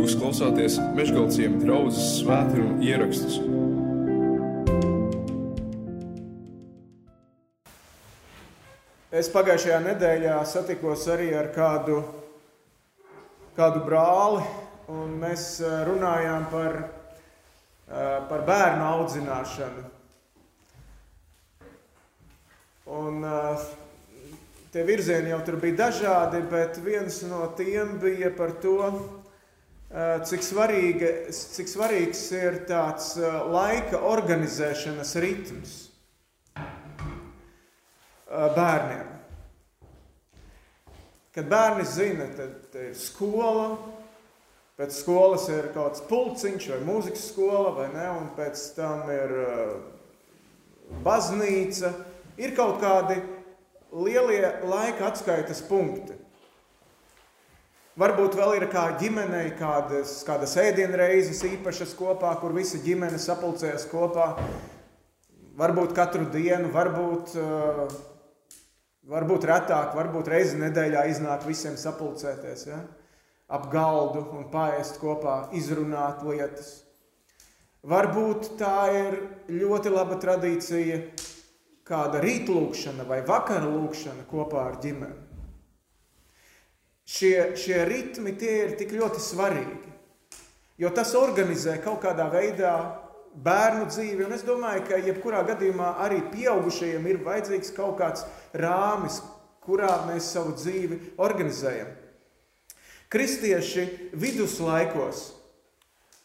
Jūs klausāties Meškāļu draugas svētkrājuma ierakstus. Es pagājušajā nedēļā satikos arī ar kādu, kādu brāli, un mēs eh, runājām par, eh, par bērnu audzināšanu. Un, uh, Tie virzieni jau tur bija dažādi, bet viens no tiem bija par to, eh, cik, svarīga, cik svarīgs ir tāds eh, laika organizēšanas ritms eh, bērniem. Kad bērni zina, tad ir skola, pēc skolas ir kaut kāds pulciņš vai mūzikas skola, vai ne, un pēc tam ir baznīca, ir kaut kādi lielie laika atskaites punkti. Varbūt vēl ir kā ģimenei kādas, kādas ēdienreizes īpašas kopā, kur visa ģimene sapulcējas kopā. Varbūt katru dienu, varbūt, uh, varbūt retāk, varbūt reizi nedēļā iznāk visiem sapulcēties. Ja? Ap galdu un paēst kopā, izrunāt lietas. Varbūt tā ir ļoti laba tradīcija kāda rītlūkšana vai vakara lūkšana kopā ar ģimeni. Šie, šie ritmi tie ir tik ļoti svarīgi, jo tas organizē kaut kādā veidā bērnu dzīvi, un es domāju, ka jebkurā gadījumā arī pieaugušajiem ir vajadzīgs kaut kāds rāmis, kurā mēs savu dzīvi organizējam. Kristieši viduslaikos,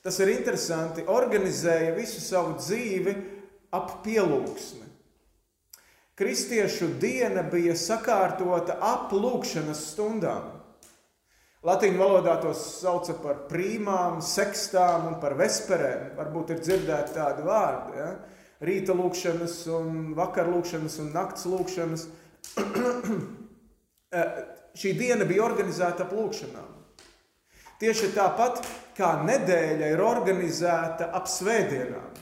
tas ir interesanti, organizēja visu savu dzīvi ap pielūgsmi. Kristiešu diena bija sakārtota ap lūkšanas stundām. Latīņu valodā tos sauca par prīmām, sekstām un par vesperēm. Varbūt ir dzirdēti tādi vārdi. Ja? Rīta lūkšanas, un vakar lūkšanas un nakts lūkšanas. Eh, šī diena bija organizēta ap lūkšanām. Tieši tāpat kā nedēļa ir organizēta ap svētdienām.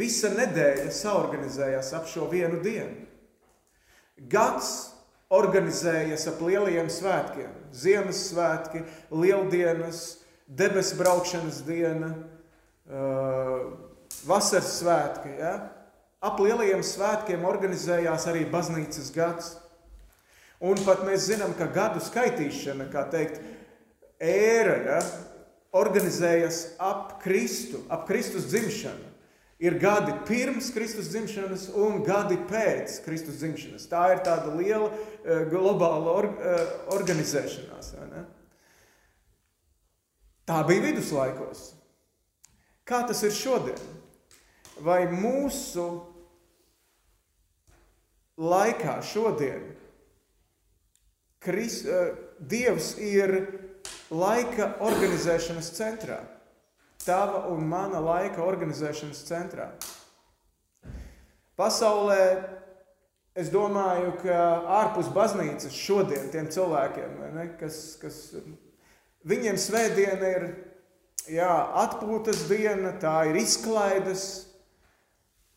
Visa nedēļa saorganizējās ap šo vienu dienu. Gads organizējas ap lielajiem svētkiem. Ziemassvētki, Lieldienas, debesu braukšanas diena, vasaras svētki. Ja? Ap lielajiem svētkiem organizējās arī baznīcas gads. Un pat mēs zinām, ka gadu skaitīšana, kā teikt, ēra, ja, organizējas ap Kristu, ap Kristus dzimšanu ir gadi pirms Kristus dzimšanas un gadi pēc Kristus dzimšanas. Tā ir tāda liela uh, globāla or, uh, organizēšanās. Tā bija viduslaikos. Kā tas ir šodien? Vai mūsu laikā šodien Kris, uh, Dievs ir laika organizēšanas centrā? Tava un mana laika organizēšanas centrā. Pasaulē es domāju, ka ārpus baznīcas šodien tiem cilvēkiem, ne, kas, kas viņiem svētdiena ir jā, atpūtas diena, tā ir izklaides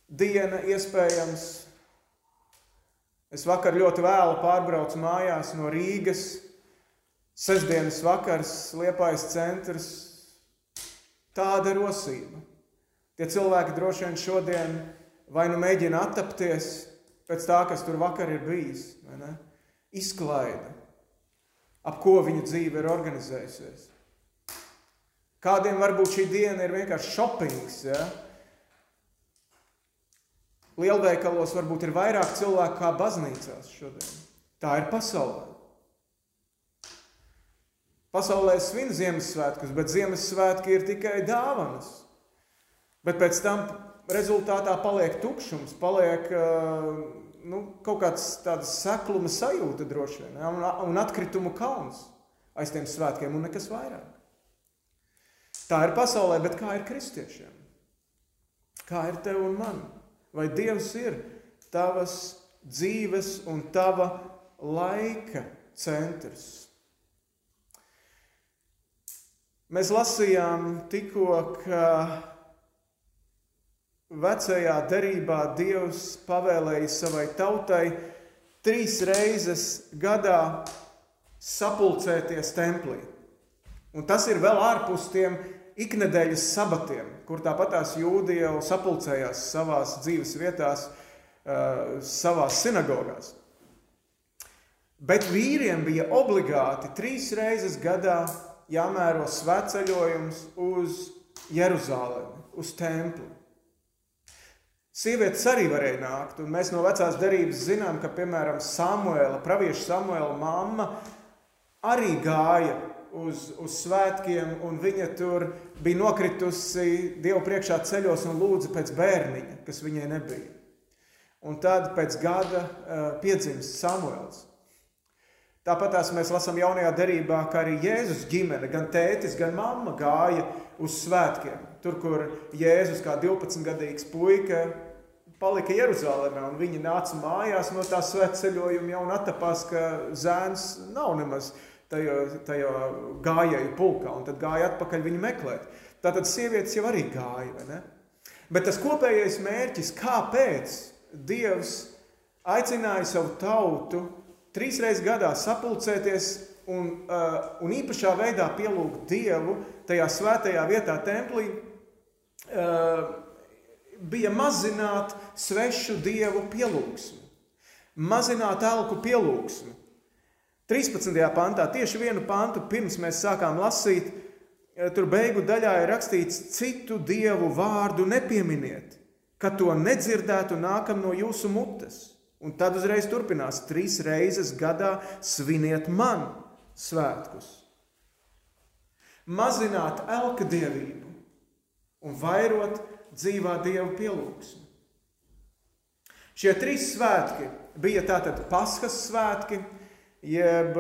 diena iespējams. Es vakar ļoti vēlu pārbraucu mājās no Rīgas. Sestdienas vakars, Liepājas centrs, Tāda rosība. Tie cilvēki droši vien šodien vai nu mēģina attapties pēc tā, kas tur vakar ir bijis, izklaida, ap ko viņa dzīve ir organizējusies. Kādiem varbūt šī diena ir vienkārši shoppings. Ja? Lielveikalos varbūt ir vairāk cilvēku kā baznīcās šodien. Tā ir pasaulē. Pasaulē svin Ziemassvētkus, bet Ziemassvētki ir tikai dāvanas. Bet pēc tam rezultātā paliek tukšums, paliek nu, kaut kāds tāds sekluma sajūta droši vien, un, un atkritumu kalns aiz tiem svētkiem un nekas vairāk. Tā ir pasaulē, bet kā ir kristiešiem? Kā ir tev un man? Vai Dievs ir tavas dzīves un tava laika centrs? Mēs lasījām tikko, ka vecajā derībā Dievs pavēlēja savai tautai trīs reizes gadā sapulcēties templī. Un tas ir vēl ārpus tiem iknedēļas sabatiem, kur tāpat tās jūdi jau sapulcējās savās dzīves vietās, savās sinagogās. Bet vīriem bija obligāti trīs reizes gadā jāmēro svētceļojums uz Jeruzalemi, uz templi. Sievietes arī varēja nākt, un mēs no vecās derības zinām, ka, piemēram, Samuela, pravieša Samuela mamma arī gāja uz, uz svētkiem, un viņa tur bija nokritusi Dievu priekšā ceļos un lūdza pēc bērniņa, kas viņai nebija. Un tad pēc gada uh, piedzimst Samuels. Tāpat tās mēs lasām jaunajā derībā, ka arī Jēzus ģimene, gan tētis, gan mamma gāja uz svētkiem. Tur, kur Jēzus kā 12-gadīgs puika palika Jeruzalemē, un viņi nāca mājās no tā svētceļojuma jau un attapās, ka zēns nav nemaz tajā, tajā gājēju pulkā, un tad gāja atpakaļ viņu meklēt. Tātad sievietes jau arī gāja, vai ne? Bet tas kopējais mērķis, kāpēc Dievs aicināja savu tautu trīs reizes gadā sapulcēties un, uh, un īpašā veidā pielūgt Dievu tajā svētajā vietā, templī, uh, bija mazināt svešu dievu pielūgsmu, mazināt elku pielūgsmu. 13. pantā, tieši vienu pantu pirms mēs sākām lasīt, eh, tur beigu daļā ir rakstīts, citu dievu vārdu nepieminiet, ka to nedzirdētu nākam no jūsu mutes. Un tad uzreiz turpinās, trīs reizes gadā sviniet man svētkus. Mazināt elka dievību un vairot dzīvā Dieva pielūgsme. Šie trīs svētki bija tātad Paskas svētki, jeb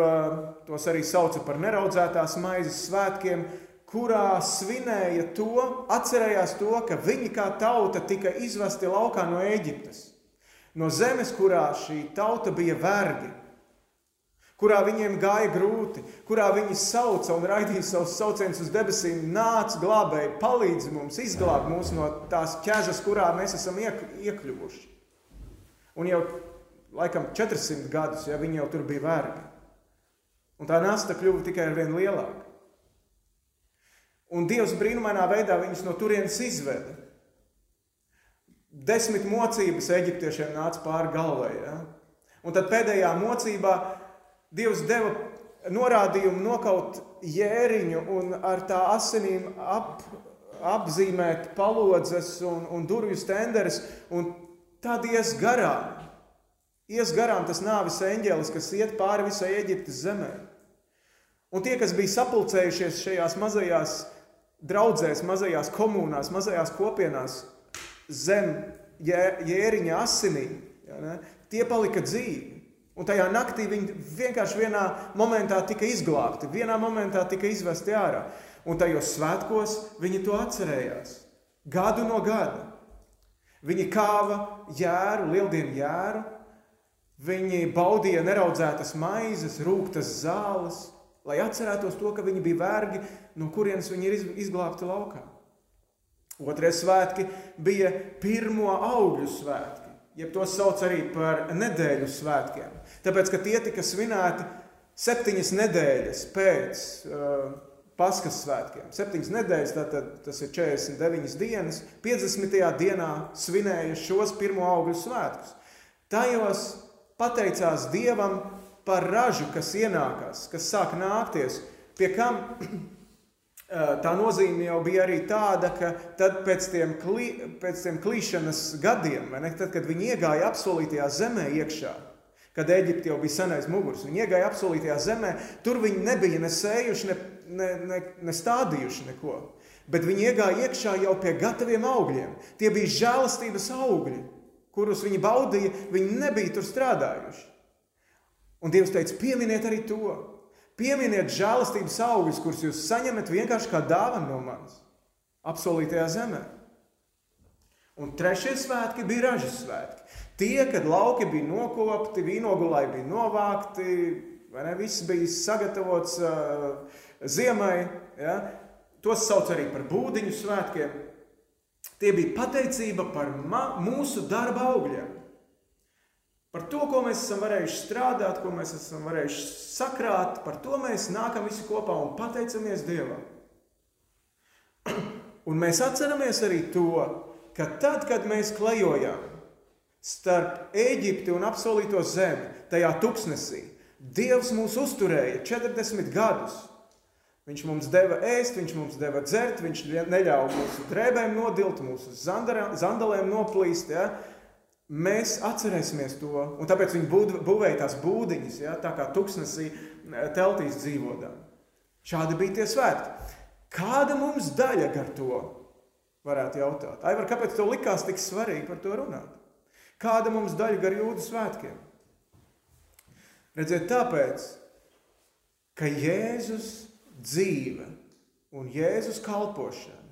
tos arī sauca par neraudzētās maizes svētkiem, kurā svinēja to, atcerējās to, ka viņi kā tauta tika izvesti laukā no Eģiptes, no zemes, kurā šī tauta bija vergi kurā viņiem gāja grūti, kurā viņi sauca un raidīja savus saucienus uz debesīm, nāc, glābēji, palīdzi mums, izglāb mūs no tās ķēzes, kurā mēs esam iek, iekļuvuši. Un jau laikam 400 gadus, ja viņi jau tur bija vergi. Un tā nasta kļuva tikai ar vien lielāka. Un Dievs brīnumainā veidā viņus no turienes izveda. Desmit mocības eģiptiešiem nāca pāri galvai. Ja? Un tad pēdējā mocībā Dievs deva norādījumu nokaut jēriņu un ar tā asinīm ap, apzīmēt palodzes un, un durvju stenderes, un tad ies garām. Ies garām tas nāvis eņģēlis, kas iet pāri visai Eģiptes zemē. Un tie, kas bija sapulcējušies šajās mazajās draudzēs, mazajās komunās, mazajās kopienās zem jēriņa asinīm, ja, ne, tie palika dzīvi. Un tajā naktī viņi vienkārši vienā momentā tika izglābti, vienā momentā tika izvesti ārā. Un tajos svētkos viņi to atcerējās. Gadu no gada. Viņi kāva jēru, lieldienu jēru, viņi baudīja neraudzētas maizes, rūktas zāles, lai atcerētos to, ka viņi bija vergi, no kurienes viņi ir izglābti laukā. Otrie svētki bija pirmo augļu svētki jeb tos sauc arī par nedēļu svētkiem. Tāpēc, ka tie tika svinēti septiņas nedēļas pēc uh, Paskas svētkiem. Septiņas nedēļas, tātad tas ir 49 dienas. 50. dienā svinēja šos pirmo augļu svētkus. Tajos pateicās Dievam par ražu, kas ienākās, kas sāk nākties, pie kam tā nozīme jau bija arī tāda, ka tad pēc tiem, klī, pēc tiem klīšanas gadiem, ne, tad, kad viņi iegāja apsolītajā zemē iekšā, kad Eģipte jau bija senais mugurs, viņi iegāja apsolītajā zemē, tur viņi nebija ne sējuši, ne, ne, ne, ne stādījuši neko. Bet viņi iegāja iekšā jau pie gataviem augļiem. Tie bija žēlastības augļi, kurus viņi baudīja, viņi nebija tur strādājuši. Un Dievs teica, pieminiet arī to. Pieminiet žēlastības augļus, kurus jūs saņemat vienkārši kā dāvanu no manis, apsolītajā zemē. Un trešie svētki bija ražas svētki. Tie, kad lauki bija nokopti, vīnogulai bija novākti, ne, viss bija sagatavots uh, ziemai, ja? tos sauc arī par būdiņu svētkiem. Tie bija pateicība par mūsu darba augļiem. Par to, ko mēs esam varējuši strādāt, ko mēs esam varējuši sakrāt, par to mēs nākam visi kopā un pateicamies Dievam. Un mēs atceramies arī to, ka tad, kad mēs klejojām starp Eģipti un apsolīto zemi, tajā tuksnesī, Dievs mūs uzturēja 40 gadus. Viņš mums deva ēst, viņš mums deva dzert, viņš neļāva mūsu drēbēm nodilt, mūsu zandalēm noplīst. Ja? Mēs atcerēsimies to, un tāpēc viņi būvēja tās būdiņas, ja? tā kā tuksnesī teltīs dzīvodām. Šādi bija tie svētki. Kāda mums daļa ar to? Varētu jautāt. Aivar, kāpēc tev likās tik svarīgi par to runāt? Kāda mums daļa ar jūdu svētkiem? Redziet, tāpēc, ka Jēzus dzīve un Jēzus kalpošana,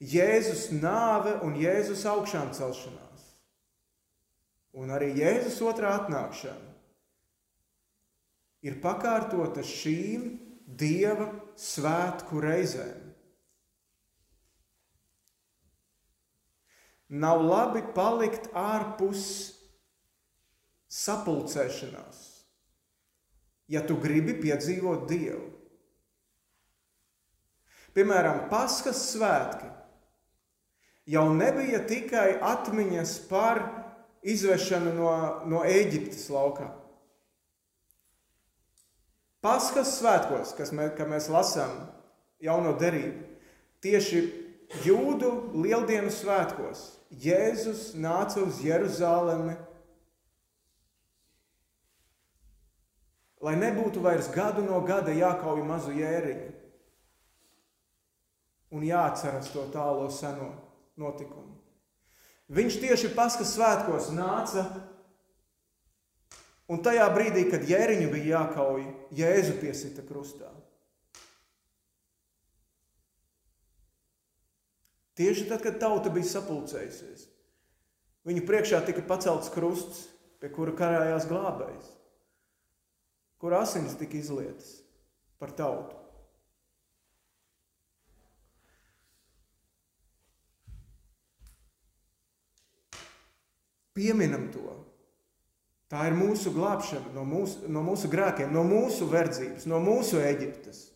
Jēzus nāve un Jēzus augšām celšanās, un arī Jēzus otrā atnākšana ir pakārtota šīm Dieva svētku reizēm. Nav labi palikt ārpus sapulcēšanās, ja tu gribi piedzīvot Dievu. Piemēram, Paskas svētki jau nebija tikai atmiņas par izvešanu no, no Eģiptes laukā. Paskas svētkos, kas mē, mēs lasām jauno derību, tieši jūdu lieldienu svētkos Jēzus nāca uz Jeruzalemi, lai nebūtu vairs gadu no gada jākauj mazu jēriņu un jāatceras to tālo seno notikumu. Viņš tieši Paskas svētkos nāca Un tajā brīdī, kad jēriņu bija jākauj, Jēzu piesita krustā. Tieši tad, kad tauta bija sapulcējusies, viņu priekšā tika pacelts krusts, pie kura karājās glābējs, kur asins tika izlietas par tautu. Pieminam to, Tā ir mūsu glābšana no mūsu, no mūsu grēkiem, no mūsu verdzības, no mūsu Eģiptes.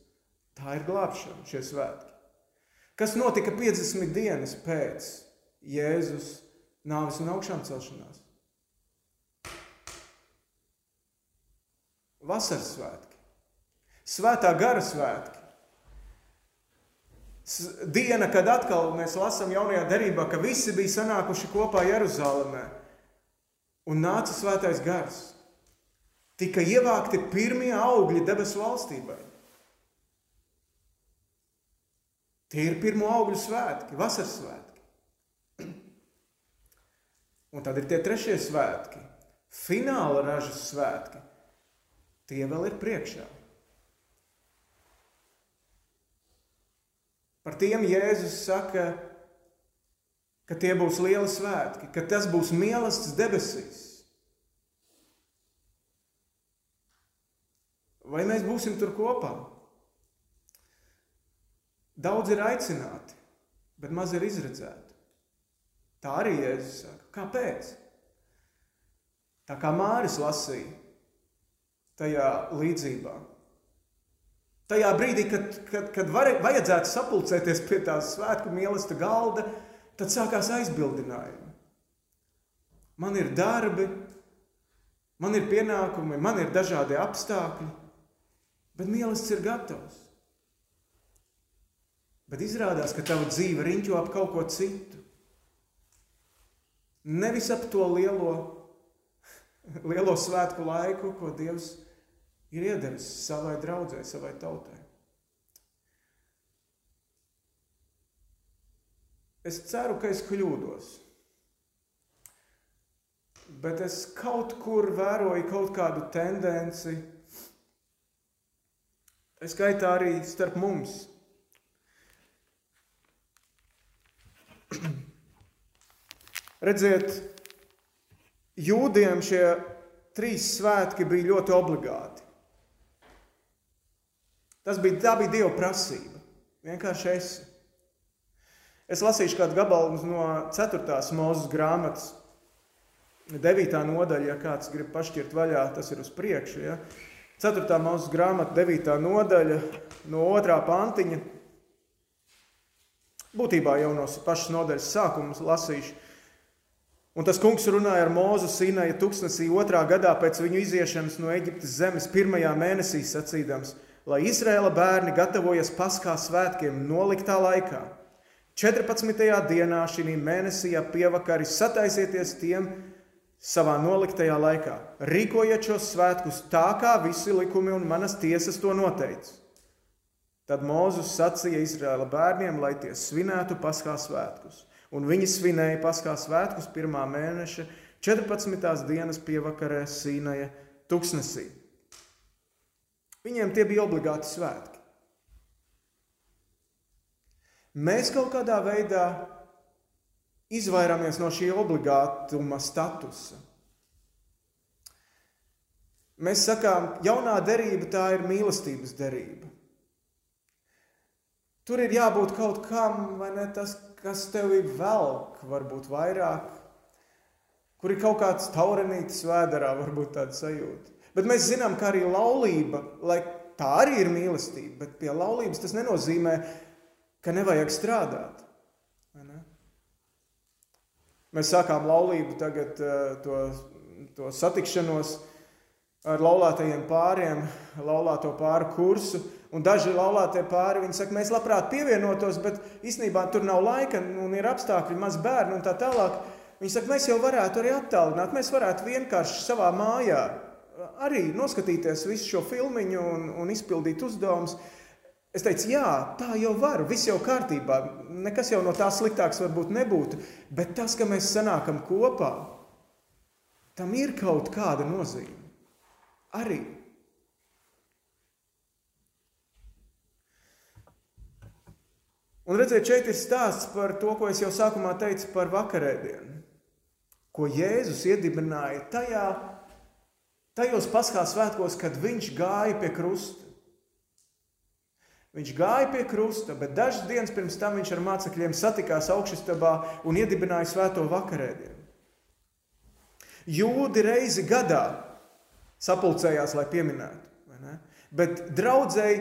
Tā ir glābšana, šie svētki. Kas notika 50 dienas pēc Jēzus nāves un augšām celšanās? Vasaras svētki, svētā gara svētki. Diena, kad atkal mēs lasām jaunajā derībā, ka visi bija sanākuši kopā Jeruzalemē un nāca svētais gars. Tika ievākti pirmie augļi debesu valstībai. Tie ir pirmo augļu svētki, vasaras svētki. Un tad ir tie trešie svētki, fināla ražas svētki. Tie vēl ir priekšā. Par tiem Jēzus saka, ka tie būs lieli svētki, ka tas būs mīlestības debesīs. Vai mēs būsim tur kopā? Daudz ir aicināti, bet maz ir izredzēti. Tā arī Jēzus saka. Kāpēc? Tā kā Māris lasīja tajā līdzībā. Tajā brīdī, kad, kad, kad var, vajadzētu sapulcēties pie tās svētku mīlestības galda, Tad sākās aizbildinājumi. Man ir darbi, man ir pienākumi, man ir dažādi apstākļi, bet mīlestības ir gatavs. Bet izrādās, ka tava dzīve riņķo ap kaut ko citu. Nevis ap to lielo, lielo svētku laiku, ko Dievs ir iedevis savai draudzē, savai tautai. Es ceru, ka es kļūdos. Bet es kaut kur vēroju kaut kādu tendenci, es skaitā arī starp mums. Redziet, jūdiem šie trīs svētki bija ļoti obligāti. Tas bija, bija Dieva prasība. Vienkārši esi. Es lasīšu kādu gabalu no 4. mūzes grāmatas. 9. nodaļa, ja kāds grib pašķirt vaļā, tas ir uz priekšu. Ja? 4. mūzes grāmata, 9. nodaļa, no 2. pantiņa. Būtībā jau no pašas nodaļas sākuma lasīšu. Un tas kungs runāja ar Mūzu Sinaja tūkstnesī otrā gadā pēc viņu iziešanas no Eģiptes zemes pirmajā mēnesī sacīdams, lai Izraēla bērni gatavojas paskā svētkiem noliktā laikā. 14. dienā šī mēnesī ap pievakari sataisieties tiem savā noliktajā laikā. Rīkojiet šos svētkus tā, kā visi likumi un manas tiesas to noteica. Tad Mūzus sacīja Izraēla bērniem, lai tie svinētu paskā svētkus. Un viņi svinēja paskā svētkus pirmā mēneša 14. dienas pievakarē Sīnaja tuksnesī. Viņiem tie bija obligāti svētki. Mēs kaut kādā veidā izvairāmies no šī obligātuma statusa. Mēs sakām, jaunā derība tā ir mīlestības derība. Tur ir jābūt kaut kam, vai ne tas, kas tev ir velk, varbūt vairāk, kur ir kaut kāds taurenītis vēderā, varbūt tāda sajūta. Bet mēs zinām, ka arī laulība, lai tā arī ir mīlestība, bet pie laulības tas nenozīmē, ka nevajag strādāt. Ne? Mēs sākām laulību, tagad uh, to, to satikšanos ar laulātajiem pāriem, laulāto pāru kursu. Un daži laulātie pāri saka, mēs labprāt pievienotos, bet īstenībā tur nav laika un ir apstākļi, maz bērnu un tā tālāk. Viņi saka, mēs jau varētu arī attālināt, mēs varētu vienkārši savā mājā arī noskatīties visu šo filmu un, un izpildīt uzdevumus. Es teicu, jā, tā jau var, viss jau kārtībā, nekas jau no tā sliktāks varbūt nebūtu, bet tas, ka mēs sanākam kopā, tam ir kaut kāda nozīme. Arī. Un redziet, šeit ir stāsts par to, ko es jau sākumā teicu par vakarēdienu, ko Jēzus iedibināja tajā, tajos paskā svētkos, kad viņš gāja pie krusta. Viņš gāja pie krusta, bet dažas dienas pirms tam viņš ar mācekļiem satikās augšstabā un iedibināja svēto vakarēdienu. Jūdi reizi gadā sapulcējās, lai pieminētu. Bet draudzēji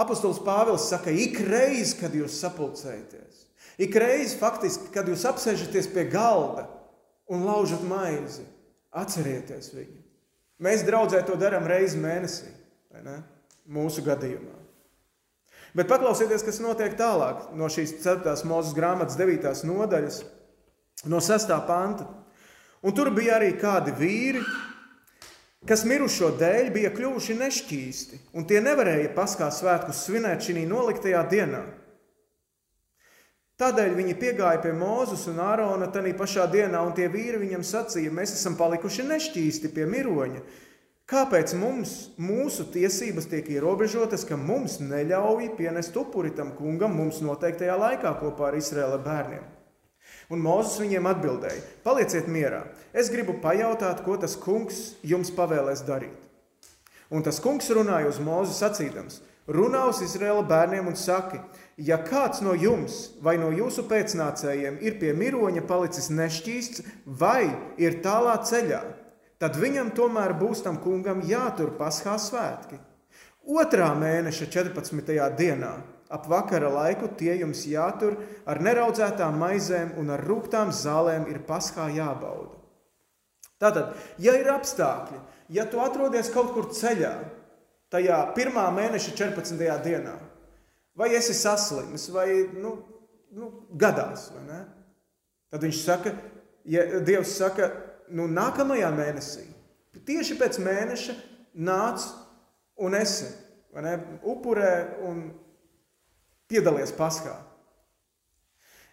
apustulis Pāvils saka, ik reizi, kad jūs sapulcējaties, ik reizi faktiski, kad jūs apsēžaties pie galda un laužat maizi, atcerieties viņu. Mēs draudzē to darām reizi mēnesī, mūsu gadījumā. Bet paklausieties, kas notiek tālāk no šīs 4. mūzes grāmatas 9. nodaļas, no 6. panta. Un tur bija arī kādi vīri, kas mirušo dēļ bija kļuvuši nešķīsti, un tie nevarēja paskā svētkus svinēt šī noliktajā dienā. Tādēļ viņi piegāja pie Mozus un Ārona tajā pašā dienā, un tie vīri viņam sacīja: Mēs esam palikuši nešķīsti pie miroņa Kāpēc mums, mūsu tiesības tiek ierobežotas, ka mums neļauj pienest upuri tam kungam mums noteiktajā laikā kopā ar Izraēla bērniem? Un Mozus viņiem atbildēja: Palieciet mierā, es gribu pajautāt, ko tas kungs jums pavēlēs darīt. Un tas kungs runāja uz Mozu sacīdams: Runā uz Izraēla bērniem un saki, ja kāds no jums vai no jūsu pēcnācējiem ir pie miroņa palicis nešķīsts vai ir tālā ceļā, tad viņam tomēr būs tam kungam jātur paskā svētki. Otrā mēneša 14. dienā ap vakara laiku tie jums jātur ar neraudzētām maizēm un ar rūktām zālēm ir paskā jābauda. Tātad, ja ir apstākļi, ja tu atrodies kaut kur ceļā, tajā pirmā mēneša 14. dienā, vai esi saslimis, vai nu, nu, gadās, vai ne? Tad viņš saka, ja Dievs saka, nu, nākamajā mēnesī, tieši pēc mēneša, nāc un esi ne, upurē un piedalies paskā.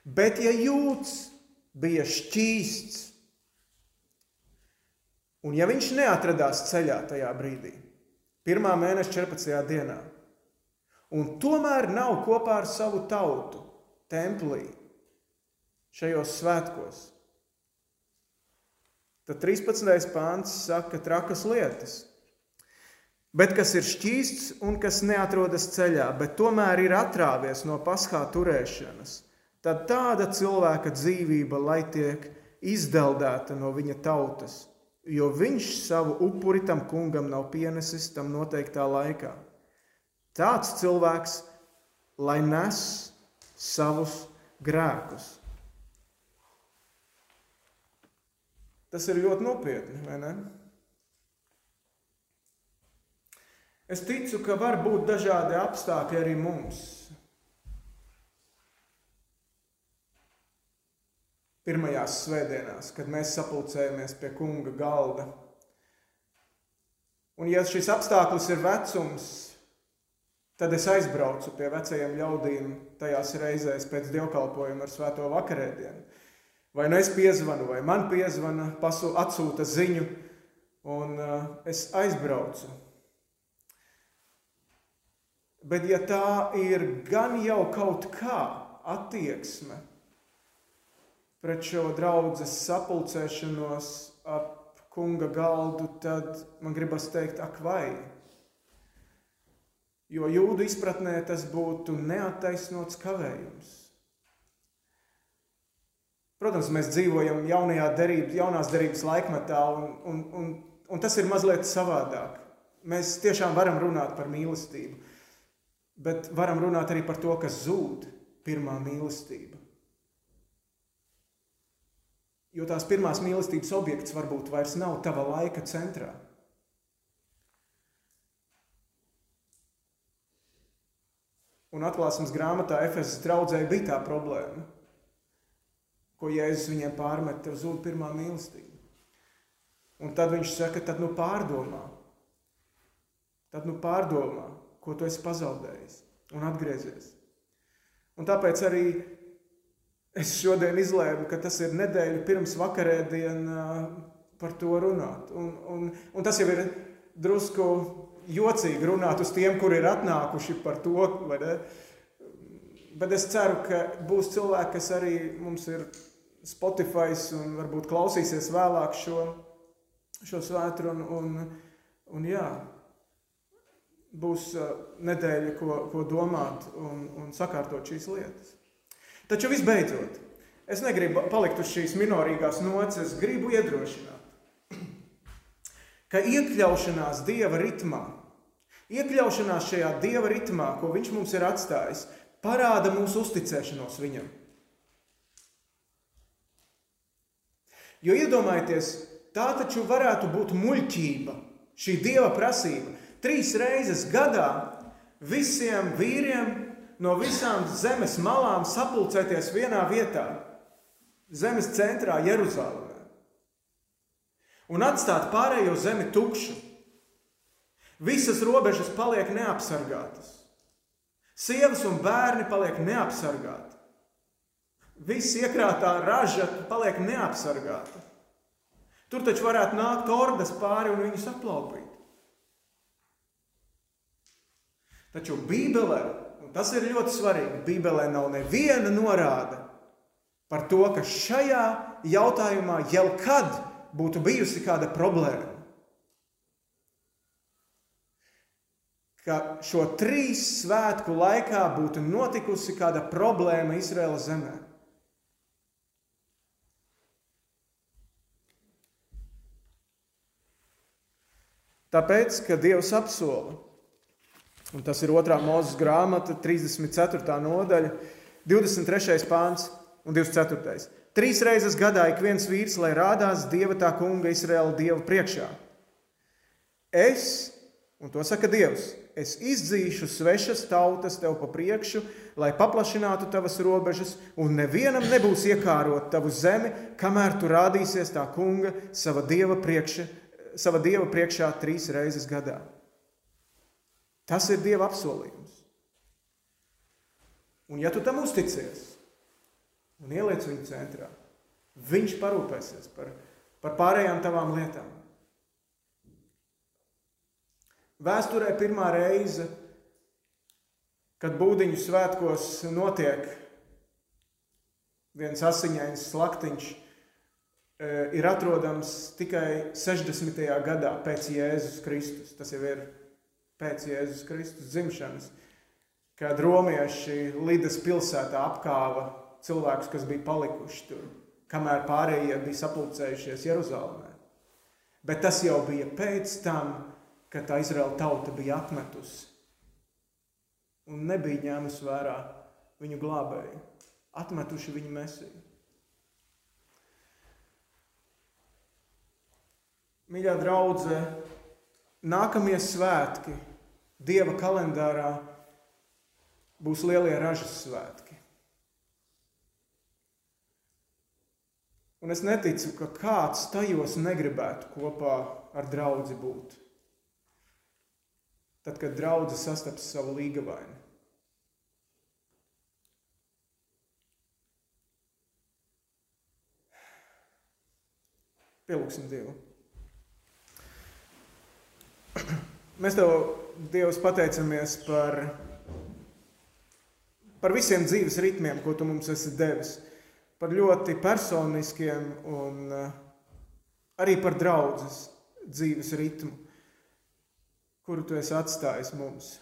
Bet, ja jūtas bija šķīsts, un ja viņš neatradās ceļā tajā brīdī, pirmā mēneša 14. dienā, un tomēr nav kopā ar savu tautu templī šajos svētkos, Tad 13. pāns saka trakas lietas. Bet kas ir šķīsts un kas neatrodas ceļā, bet tomēr ir atrāvies no paskā turēšanas, tad tāda cilvēka dzīvība lai tiek izdeldēta no viņa tautas, jo viņš savu upuri tam kungam nav pienesis tam noteiktā laikā. Tāds cilvēks, lai nes savus grēkus. Tas ir ļoti nopietni, vai ne? Es ticu, ka var būt dažādi apstākļi arī mums. Pirmajās svētdienās, kad mēs sapulcējamies pie kunga galda. Un, ja šis apstākļus ir vecums, tad es aizbraucu pie vecajiem ļaudīm tajās reizēs pēc dievkalpojuma ar svēto vakarēdienu. Vai nu es piezvanu, vai man piezvana, pasu, atsūta ziņu, un uh, es aizbraucu. Bet ja tā ir gan jau kaut kā attieksme pret šo draudzes sapulcēšanos ap kunga galdu, tad man gribas teikt, ak vai. Jo jūdu izpratnē tas būtu neattaisnots kavējums. Protams, mēs dzīvojam jaunajā derības, jaunās derības laikmetā, un, un, un, un tas ir mazliet savādāk. Mēs tiešām varam runāt par mīlestību, bet varam runāt arī par to, kas zūd pirmā mīlestība. Jo tās pirmās mīlestības objekts varbūt vairs nav tava laika centrā. Un atklāsmes grāmatā Efesas draudzē bija tā problēma ko Jēzus viņiem pārmet, tev zūd pirmā mīlestība. Un tad viņš saka, tad nu pārdomā. Tad nu pārdomā, ko tu esi pazaudējis un atgriezies. Un tāpēc arī es šodien izlēmu, ka tas ir nedēļa pirms vakarēdiena par to runāt. Un, un, un tas jau ir drusku jocīgi runāt uz tiem, kuri ir atnākuši par to, vai ne? Bet es ceru, ka būs cilvēki, kas arī mums ir Spotify un varbūt klausīsies vēlāk šo, šo svētru. Un, un, jā, būs uh, nedēļa, ko, ko domāt un, un sakārtot šīs lietas. Taču visbeidzot, es negribu palikt uz šīs minorīgās nocis, es gribu iedrošināt, ka iekļaušanās dieva ritmā, iekļaušanās šajā dieva ritmā, ko viņš mums ir atstājis, parāda mūsu uzticēšanos viņam. Jo iedomājieties, tā taču varētu būt muļķība, šī dieva prasība. Trīs reizes gadā visiem vīriem no visām zemes malām sapulcēties vienā vietā, zemes centrā, Jeruzalemē, un atstāt pārējo zemi tukšu. Visas robežas paliek neapsargātas. Sievas un bērni paliek neapsargāti. Viss iekrātā raža paliek neapsargāta. Tur taču varētu nākt ordas pāri un viņus aplaupīt. Taču Bībelē, un tas ir ļoti svarīgi, Bībelē nav neviena norāde par to, ka šajā jautājumā jau kad būtu bijusi kāda problēma. Ka šo trīs svētku laikā būtu notikusi kāda problēma Izraēlas zemē. Tāpēc, ka Dievs apsola, un tas ir 2. mūzes grāmata, 34. nodaļa, 23. pāns un 24. Trīs reizes gadā ik viens vīrs, lai rādās Dieva tā kunga Izraēla Dieva priekšā. Es, un to saka Dievs, es izdzīšu svešas tautas tev pa priekšu, lai paplašinātu tavas robežas, un nevienam nebūs iekārot tavu zemi, kamēr tu rādīsies tā kunga sava dieva, priekša, sava dieva priekšā trīs reizes gadā. Tas ir dieva apsolījums. Un ja tu tam uzticies un ieliec viņu centrā, viņš parūpēsies par, par pārējām tavām lietām. Vēsturē pirmā reize, kad būdiņu svētkos notiek viens asiņains slaktiņš, e, ir atrodams tikai 60. gadā pēc Jēzus Kristus. Tas jau ir pēc Jēzus Kristus dzimšanas, kad romieši Lidas pilsētā apkāva cilvēkus, kas bija palikuši tur kamēr pārējie bija sapulcējušies Jeruzalemē. Bet tas jau bija pēc tam, kad tā Izraela tauta bija atmetusi un nebija ņēmusi vērā viņu glābēju, atmetuši viņu mesiju. Mīļā draudzē, nākamie svētki Dieva kalendārā būs lielie ražas svētki. Un es neticu, ka kāds tajos negribētu kopā ar draugu būt. Tad, kad draudzene sastaps savu līgavainu. Pielūgsim Dievu. Mēs tev, Dievs, pateicamies par, par visiem dzīves ritmiem, ko tu mums esi devis. Par ļoti personiskiem un eh, arī par draudzes dzīves ritmu, kuru tu esi atstājis mums.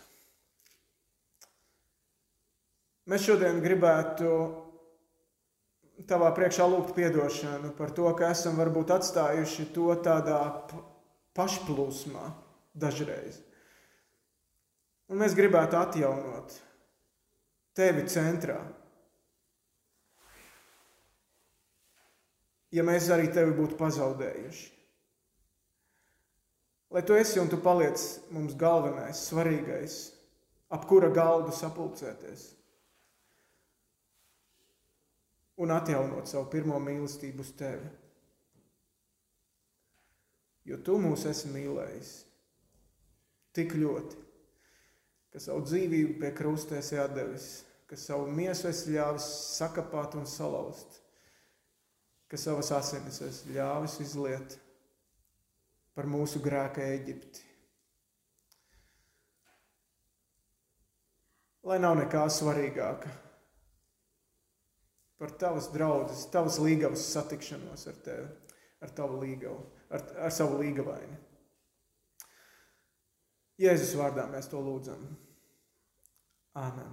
Mēs šodien gribētu tavā priekšā lūgt atdošanu par to, ka esam varbūt atstājuši to tādā pašplūsmā dažreiz. Un mēs gribētu atjaunot tevi centrā. Ja mēs arī tevi būtu pazaudējuši. Lai tu esi un tu paliec mums galvenais, svarīgais, ap kura galdu sapulcēties. Un atjaunot savu pirmo mīlestību uz tevi. Jo tu mūs esi mīlējis tik ļoti, ka savu dzīvību pie krusta esi atdevis, ka savu miesu esi ļāvis sakapāt un salauzt, ka savas asinis esi ļāvis izliet par mūsu grēka Eģipti. Lai nav nekā svarīgāka par tavas draudzes, tavas līgavas satikšanos ar tevi, ar tavu līgavu, ar, ar savu līgavaini. Jēzus vārdā mēs to lūdzam. Āmen.